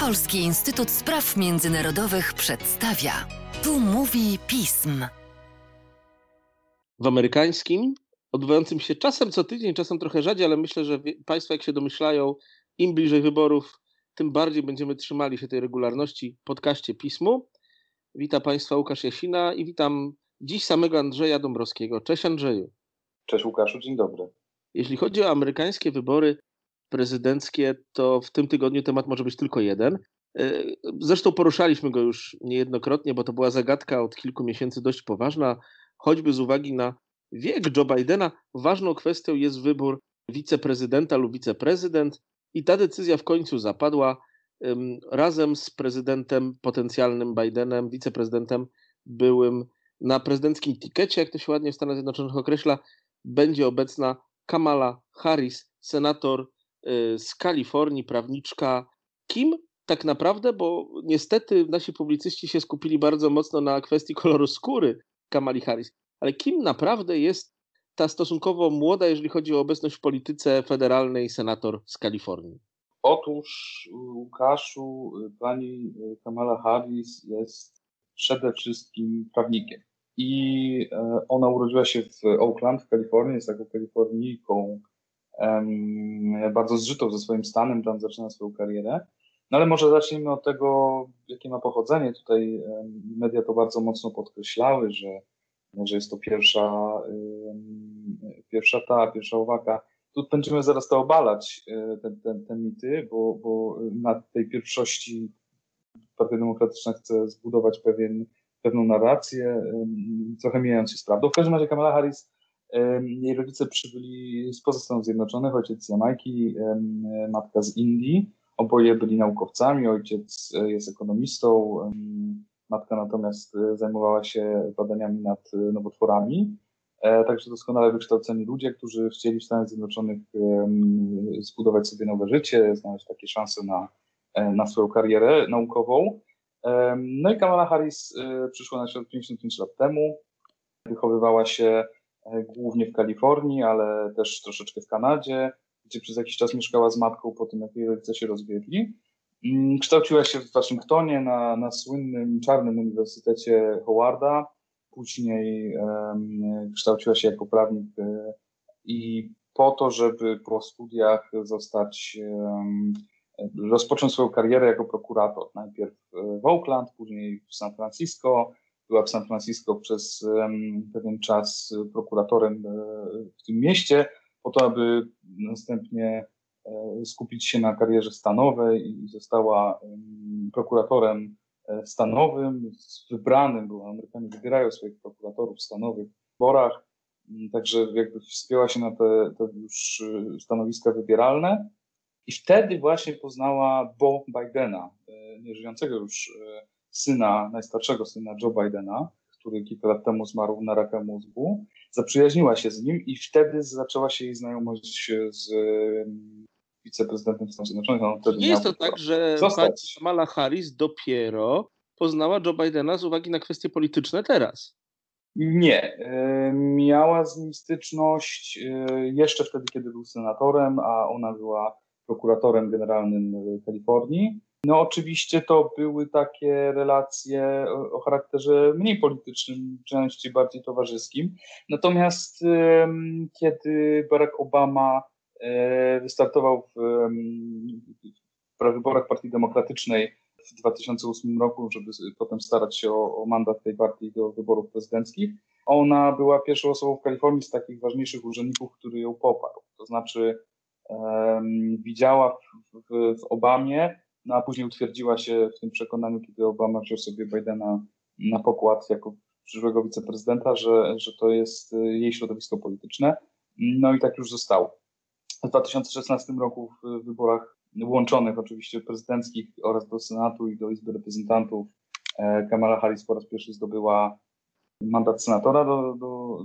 Polski Instytut Spraw Międzynarodowych przedstawia. Tu mówi pism. W amerykańskim, odbywającym się czasem co tydzień, czasem trochę rzadziej, ale myślę, że Państwo, jak się domyślają, im bliżej wyborów, tym bardziej będziemy trzymali się tej regularności podcaście pismu. Witam Państwa Łukasz Jasina i witam dziś samego Andrzeja Dąbrowskiego. Cześć Andrzeju. Cześć Łukaszu, dzień dobry. Jeśli chodzi o amerykańskie wybory prezydenckie, to w tym tygodniu temat może być tylko jeden. E, zresztą poruszaliśmy go już niejednokrotnie, bo to była zagadka od kilku miesięcy dość poważna, choćby z uwagi na wiek Joe Bidena. Ważną kwestią jest wybór wiceprezydenta lub wiceprezydent i ta decyzja w końcu zapadła razem z prezydentem potencjalnym Bidenem, wiceprezydentem byłym na prezydenckim tikecie, jak to się ładnie w Stanach Zjednoczonych określa, będzie obecna Kamala Harris, senator z Kalifornii, prawniczka. Kim tak naprawdę, bo niestety nasi publicyści się skupili bardzo mocno na kwestii koloru skóry Kamali Harris, ale kim naprawdę jest ta stosunkowo młoda, jeżeli chodzi o obecność w polityce federalnej senator z Kalifornii? Otóż, Łukaszu, pani Kamala Harris jest przede wszystkim prawnikiem. I e, ona urodziła się w Oakland w Kalifornii, jest taką Kalifornijką bardzo zżytą ze swoim stanem, tam zaczyna swoją karierę. No ale może zacznijmy od tego, jakie ma pochodzenie. Tutaj media to bardzo mocno podkreślały, że, że jest to pierwsza, pierwsza ta, pierwsza uwaga. Tu będziemy zaraz to obalać, e, te, te, te mity, bo, bo na tej pierwszości Partia Demokratyczna chce zbudować pewien pewną narrację, trochę mijając się z prawdą. W każdym razie Kamala Harris, jej rodzice przybyli spoza Stanów Zjednoczonych, ojciec z Jamajki, matka z Indii. Oboje byli naukowcami, ojciec e, jest ekonomistą, matka natomiast e, zajmowała się badaniami nad e, nowotworami. Także doskonale wykształceni ludzie, którzy chcieli w Stanach Zjednoczonych zbudować sobie nowe życie, znaleźć takie szanse na, na swoją karierę naukową. No i Kamala Harris przyszła na świat 55 lat temu. Wychowywała się głównie w Kalifornii, ale też troszeczkę w Kanadzie, gdzie przez jakiś czas mieszkała z matką po tym, jak jej rodzice się rozwiedli. Mm, kształciła się w Waszyngtonie na, na słynnym czarnym Uniwersytecie Howarda. Później um, kształciła się jako prawnik um, i po to, żeby po studiach zostać um, rozpocząć swoją karierę jako prokurator. Najpierw e, w Oakland, później w San Francisco. Była w San Francisco przez pewien czas prokuratorem e, w tym mieście, po to, aby następnie e, skupić się na karierze stanowej i została prokuratorem stanowym, wybranym, bo Amerykanie wybierają swoich prokuratorów stanowych w wyborach, także jakby wspięła się na te, te już stanowiska wybieralne. I wtedy właśnie poznała Bo Bidena, e, nieżyjącego już e, syna, najstarszego syna Joe Bidena, który kilka lat temu zmarł na raka mózgu. Zaprzyjaźniła się z nim i wtedy zaczęła się jej znajomość z wiceprezydentem Stanów Zjednoczonych. Nie jest to tak, że pani Kamala Harris dopiero poznała Joe Bidena z uwagi na kwestie polityczne teraz. Nie. E, miała z nim styczność jeszcze wtedy, kiedy był senatorem, a ona była prokuratorem generalnym Kalifornii. No oczywiście to były takie relacje o, charakterze mniej politycznym, częściej bardziej towarzyskim. Natomiast kiedy Barack Obama e, wystartował w, wyborach Partii Demokratycznej w 2008 roku, żeby potem starać się o, o mandat tej partii do wyborów prezydenckich, ona była pierwszą osobą w Kalifornii z takich ważniejszych urzędników, który ją poparł. To znaczy widziała w, w, w Obamie, no a później utwierdziła się w tym przekonaniu, kiedy Obama wziął sobie Bidena na pokład jako przyszłego wiceprezydenta, że, że to jest y, jej środowisko polityczne. No i tak już zostało. W 2016 roku w wyborach łączonych oczywiście prezydenckich oraz do Senatu i do Izby Reprezentantów e, Kamala Harris po raz pierwszy zdobyła mandat senatora do, do, do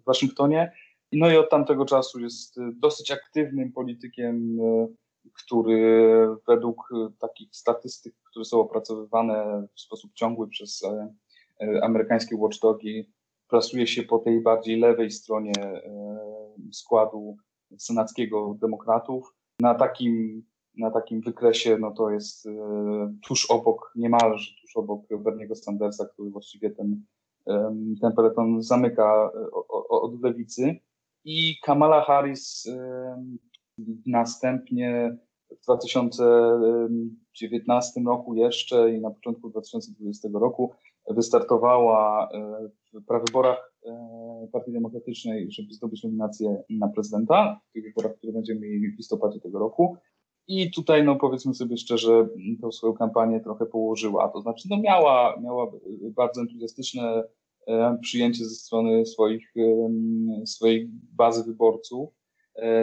w Waszyngtonie. No i od tamtego czasu jest y, dosyć aktywnym politykiem, y, który według y, takich statystyk, które są opracowywane w sposób ciągły przez e, e, amerykańskie watchdogi, plasuje się po tej bardziej lewej stronie e, składu senackiego demokratów. Na takim na takim wykresie, no to jest tuż obok, niemalże tuż obok Berniego Sandersa, który właściwie ten, ten peleton zamyka od lewicy. I Kamala Harris następnie w 2019 roku jeszcze i na początku 2020 roku wystartowała e, w prawyborach e, Partii Demokratycznej, żeby zdobyć nominację na prezydenta, w tych wyborach, które będziemy mieli w listopadzie tego roku. I tutaj, no powiedzmy sobie szczerze, tą swoją kampanię trochę położyła. To znaczy, no miała, miała bardzo entuzjastyczne e, przyjęcie ze strony swoich, swojej bazy wyborców,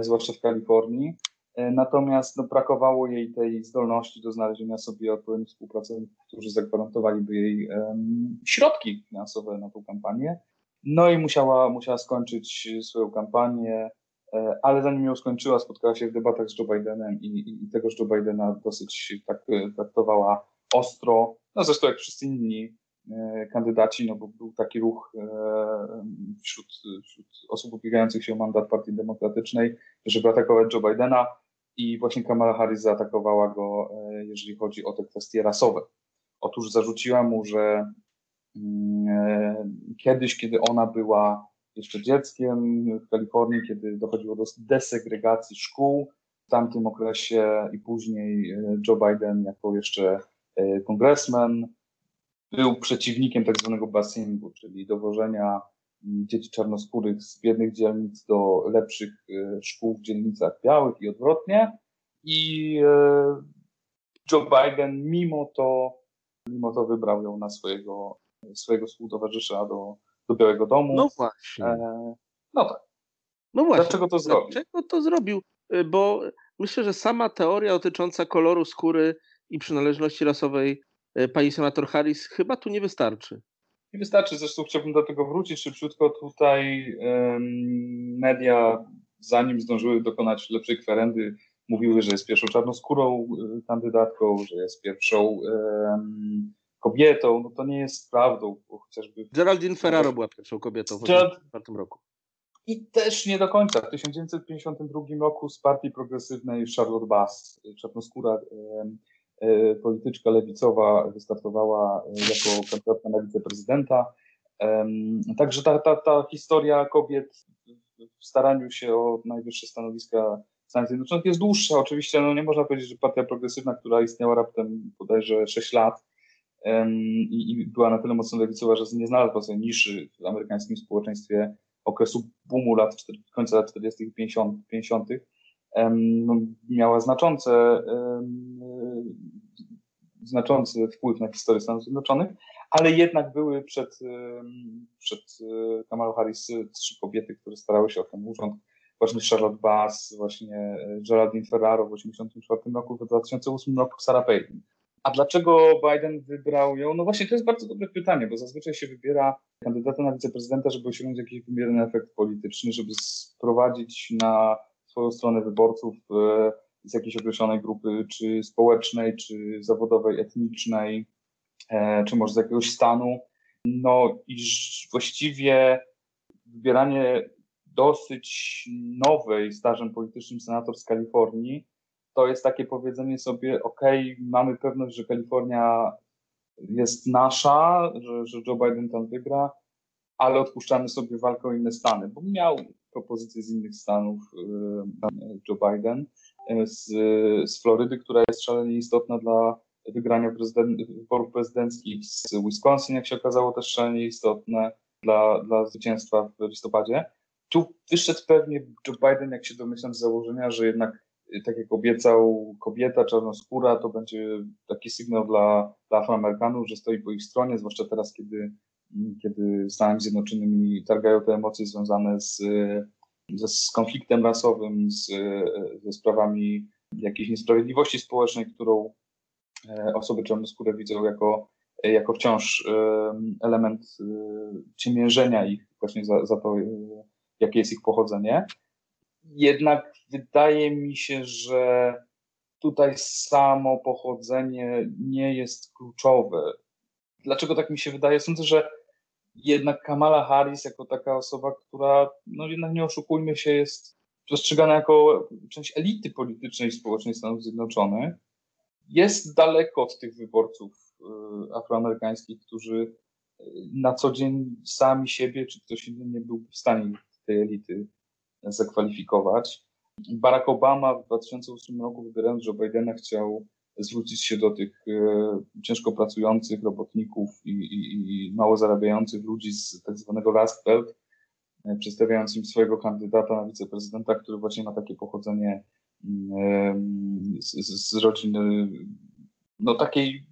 zwłaszcza w Kalifornii. E, natomiast no, brakowało jej tej zdolności do znalezienia sobie odpowiednich współpracowników, którzy zagwarantowaliby jej um, środki finansowe na tą kampanię. No i musiała, musiała skończyć swoją kampanię, e, ale zanim ją skończyła, spotkała się w debatach z Joe Bidenem i, i, i tegoż Joe Bidena dosyć tak e, traktowała ostro, no zresztą jak wszyscy inni e, kandydaci, no bo był taki ruch e, wśród, wśród osób ubiegających się o mandat Partii Demokratycznej, żeby atakować Joe Bidena i właśnie Kamala Harris zaatakowała go, e, jeżeli chodzi o te kwestie rasowe. Otóż zarzuciła mu, że mm, e, kiedyś, kiedy ona była jeszcze dzieckiem w Kalifornii, kiedy dochodziło do desegregacji szkół, w tamtym okresie i później e, Joe Biden jako jeszcze kongresmen był przeciwnikiem tak zwanego busingu, czyli dowożenia dzieci czarnoskórych z biednych dzielnic do lepszych e, szkół w dzielnicach białych i odwrotnie. I e, Joe Biden mimo to, mimo to wybrał ją na swojego, swojego współtowarzysza do, do Białego Domu. No właśnie. E, no tak. No właśnie. Dlaczego to zrobił? Dlaczego to zrobił? E, bo myślę, że sama teoria dotycząca koloru skóry i przynależności rasowej pani senator Harris chyba tu nie wystarczy. Nie wystarczy, zresztą chciałbym do tego wrócić szybciutko. Tutaj media, zanim zdążyły dokonać lepszej kwerendy, mówiły, że jest pierwszą czarnoskórą e, kandydatką, że jest pierwszą um, kobietą. No to nie jest prawdą, bo chociażby... Geraldine Ferraro była pierwszą kobietą w 1984 roku. I też nie do końca. W 1952 roku z partii progresywnej Charlotte Bass, czarnoskóra um, E, polityczka lewicowa wystartowała e, jako kandydatka na wiceprezydenta. Także ta, ta, ta historia kobiet w staraniu się o najwyższe stanowiska Stanów Zjednoczonych jest dłuższa. Oczywiście no nie można powiedzieć, że partia progresywna, która istniała raptem bodajże 6 lat i, i była na tyle mocno lewicowa, że nie znalazła sobie niszy w amerykańskim społeczeństwie okresu boomu lat, końca lat 40. i 50. 50 no, miała znaczące, znaczący wpływ na historię Stanów Zjednoczonych, ale jednak były przed, przed e, Kamalą Harris trzy kobiety, które starały się o ten urząd. Właśnie Charlotte Bass, właśnie e, Geraldine Ferraro w 1984 roku, w 2008 roku Sarah Palin. A dlaczego Biden wybrał ją? No właśnie, to jest bardzo dobre pytanie, bo zazwyczaj się wybiera kandydata na wiceprezydenta, żeby osiągnąć jakiś wymierny efekt polityczny, żeby sprowadzić na swoją stronę wyborców e, z jakiejś określonej grupy, czy społecznej, czy zawodowej, etnicznej, e, czy może z jakiegoś stanu. No i właściwie wybieranie dosyć nowej stażem politycznym senator z Kalifornii, to jest takie powiedzenie sobie, ok, mamy pewność, że Kalifornia jest nasza, że, że Joe Biden tam wygra, ale odpuszczamy sobie walkę o inne stany, bo miał propozycje z innych stanów e, Joe Biden, e, z, z Florydy, która jest szalenie istotna dla wygrania prezydent, wyborów prezydenckich, z Wisconsin, jak się okazało, też szalenie istotne dla, dla zwycięstwa w listopadzie. Tu wyszedł pewnie Joe Biden, jak się domyślam z założenia, że jednak e, tak jak obiecał kobieta czarnoskóra, to będzie taki sygnał dla, dla Afroamerykanów, że stoi po ich stronie, zwłaszcza teraz, kiedy kiedy Stanami Zjednoczonymi targają te emocje związane z, z konfliktem rasowym, z, ze sprawami jakiejś niesprawiedliwości społecznej, którą e, osoby czarnoskóre widzą jako, jako wciąż element e, ciemiężenia ich właśnie za, za to, e, jakie jest ich pochodzenie. Jednak wydaje mi się, że tutaj samo pochodzenie nie jest kluczowe. Dlaczego tak mi się wydaje? Sądzę, że jednak Kamala Harris jako taka osoba, która, no jednak nie oszukujmy się, jest postrzegana jako część elity politycznej i społecznej Stanów Zjednoczonych, jest daleko od tych wyborców y, afroamerykańskich, którzy y, na co dzień sami siebie czy ktoś inny nie byłby w stanie tej elity zakwalifikować. Barack Obama w 2008 roku, wybierając Joe Bidena, chciał zwrócić się do tych e, ciężko pracujących robotników i, i, i mało zarabiających ludzi z tak zwanego Rust Belt, e, przedstawiając im swojego kandydata na wiceprezydenta, który właśnie ma takie pochodzenie mm, z, z, z rodziny, no takiej,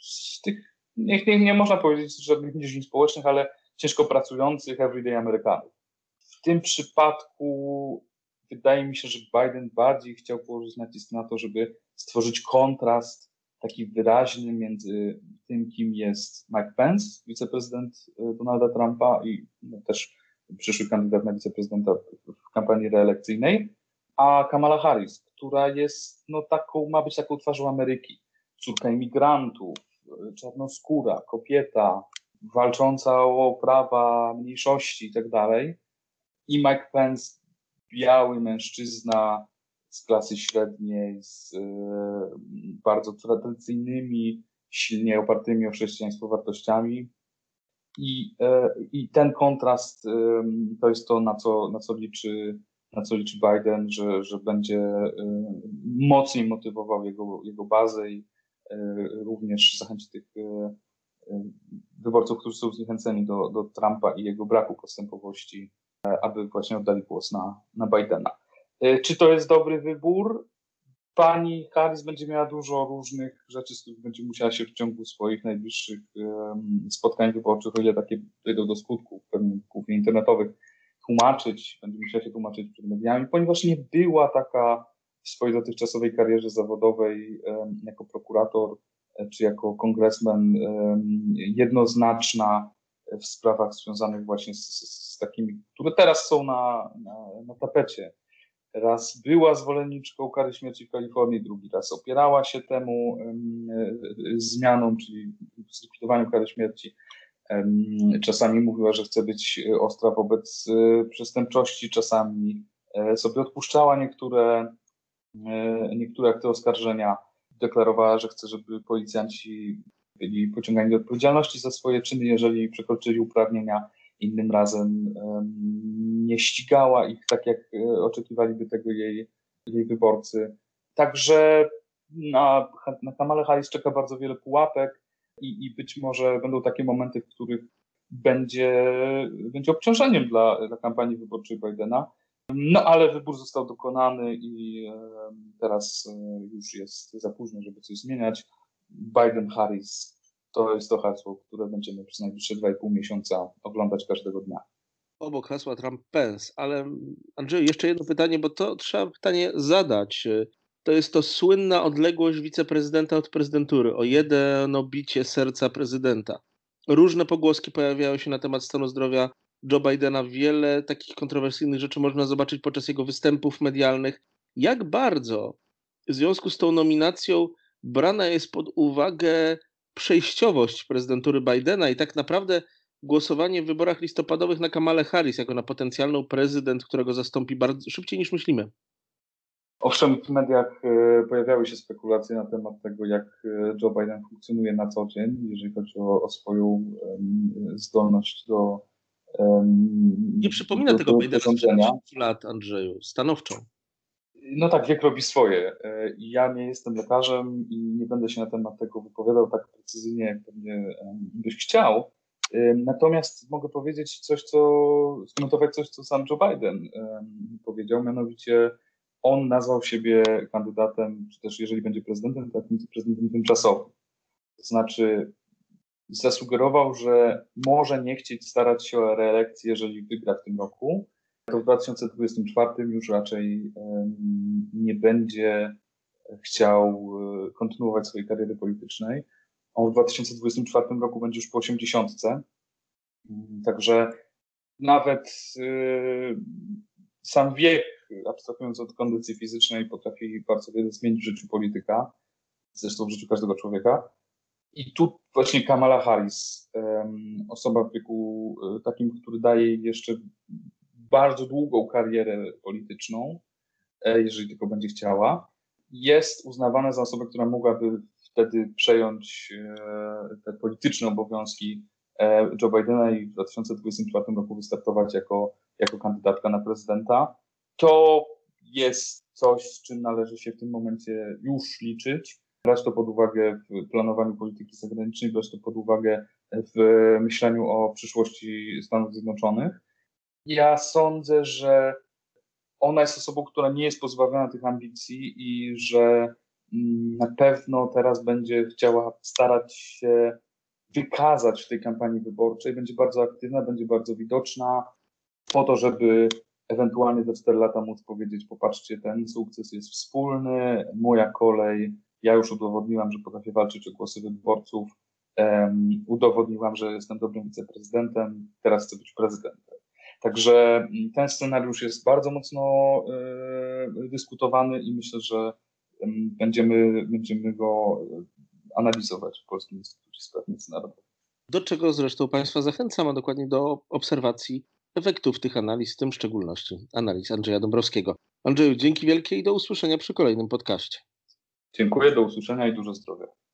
z tych, nie, nie, nie można powiedzieć żadnych niżin społecznych, ale ciężko pracujących everyday Amerykanów. W tym przypadku wydaje mi się, że Biden bardziej chciał położyć nacisk na to, żeby stworzyć kontrast taki wyraźny między tym, kim jest Mike Pence, wiceprezydent e, Donalda Trumpa i no, też przyszły kandydat na wiceprezydenta w kampanii reelekcyjnej, a Kamala Harris, która jest no, taką, ma być taką twarzą Ameryki. Córka imigrantów, e, czarnoskóra, kobieta, walcząca o prawa mniejszości i tak dalej. I Mike Pence, biały mężczyzna, z klasy średniej, z y, bardzo tradycyjnymi, silnie opartymi o chrześcijaństwo wartościami. I, y, I ten kontrast y, to jest to, na co, na co liczy na co liczy Biden, że, że będzie mocniej motywował jego, jego bazę i również zachęci tych wyborców, którzy są zniechęceni do, do Trumpa i jego braku postępowości, aby właśnie oddali głos na, na Bidena. E, czy to jest dobry wybór? Pani Harris będzie miała dużo różnych rzeczy, z których będzie musiała się w ciągu swoich najbliższych spotkań wyborczych, o ile takie dojdą do skutków, pewnie głównie internetowych, tłumaczyć, będzie musiała się tłumaczyć przed mediami, ponieważ nie była taka w swojej dotychczasowej karierze zawodowej jako prokurator e, czy jako kongresmen jednoznaczna w sprawach związanych właśnie z, z, z takimi, które teraz są na, na, na tapecie raz była zwolenniczką kary śmierci w Kalifornii, drugi raz opierała się temu zmianom, czyli zlikwidowaniu kary śmierci. Czasami mówiła, że chce być ostra wobec e, przestępczości, czasami e, sobie odpuszczała niektóre, e, niektóre akty oskarżenia. Deklarowała, że chce, żeby policjanci byli pociągani do odpowiedzialności za swoje czyny, jeżeli przekroczyli uprawnienia innym razem nie ścigała ich tak, jak e, oczekiwaliby tego jej, jej wyborcy. Także na, na Kamale Harris czeka bardzo wiele pułapek i, i być może będą takie momenty, w których będzie, będzie obciążeniem dla, dla kampanii wyborczej Bidena. No ale wybór został dokonany i teraz e, już jest za późno, żeby coś zmieniać. Biden-Harris to jest to hasło, które będziemy przez najbliższe 2,5 miesiąca oglądać każdego dnia. Obok hasła Trump-Pence, ale Andrzej, jeszcze jedno pytanie, bo to trzeba pytanie zadać. To jest to słynna odległość wiceprezydenta od prezydentury, o jedno bicie serca prezydenta. Różne pogłoski pojawiały się na temat stanu zdrowia Joe Bidena. Wiele takich kontrowersyjnych rzeczy można zobaczyć podczas jego występów medialnych. Jak bardzo w związku z tą nominacją brana jest pod uwagę przejściowość prezydentury Bidena i tak naprawdę głosowanie w wyborach listopadowych na Kamale Harris jako na potencjalną prezydent, którego zastąpi bardzo szybciej niż myślimy. Owszem, w mediach e, pojawiały się spekulacje na temat tego, jak e, Joe Biden funkcjonuje na co dzień, jeżeli chodzi o, o swoją zdolność do. Nie przypomina do, tego Bidena sprzed lat, Andrzeju, stanowczą. No tak, wiek robi swoje. E, ja nie jestem lekarzem i nie będę się na temat tego wypowiadał tak precyzyjnie, jak pewnie byś chciał. E, natomiast mogę powiedzieć coś, co, skomentować coś, co sam Joe Biden powiedział, mianowicie on nazwał siebie kandydatem, czy też jeżeli będzie prezydentem, takim prezydentem tymczasowym. To znaczy zasugerował, że może nie chcieć starać się o reelekcję, jeżeli wygra w tym roku, to w 2024 już raczej nie będzie chciał e, kontynuować swojej kariery politycznej. On w 2024 roku będzie już po 80. Także nawet e, sam wiek, abstrahując od kondycji fizycznej, potrafi bardzo wiele zmienić w życiu polityka, zresztą w życiu każdego człowieka. I tu właśnie Kamala Harris, osoba w wieku e, takim, który daje jeszcze bardzo długą karierę polityczną, e, jeżeli tylko będzie chciała. Jest uznawana za osobę, która mogłaby wtedy przejąć e, te polityczne obowiązki e, Joe Bidena i w 2024 roku wystartować jako, jako kandydatka na prezydenta. To jest coś, z czym należy się w tym momencie już liczyć. Brać to pod uwagę w planowaniu polityki zagranicznej, brać to pod uwagę w myśleniu o przyszłości Stanów Zjednoczonych. Ja sądzę, że ona jest osobą, która nie jest pozbawiona tych ambicji i że mm, na pewno teraz będzie chciała starać się wykazać w tej kampanii wyborczej, będzie bardzo aktywna, będzie bardzo widoczna, po to, żeby ewentualnie za 4 lata móc powiedzieć, popatrzcie, ten sukces jest wspólny, moja kolej, ja już udowodniłam, że potrafię walczyć o głosy wyborców, um, udowodniłam, że jestem dobrym wiceprezydentem, teraz chcę być prezydentem. Także mm, ten scenariusz jest bardzo mocno y, dyskutowany i myślę, że y, będziemy, będziemy go analizować w Polskim Instytucie Spraw Międzynarodowych. Do czego zresztą Państwa zachęcam, a dokładnie do obserwacji efektów tych analiz, w tym w szczególności analiz Andrzeja Dąbrowskiego. Andrzeju, dzięki wielkie i do usłyszenia przy kolejnym podcaście. Dziękuję, do usłyszenia i dużo zdrowia.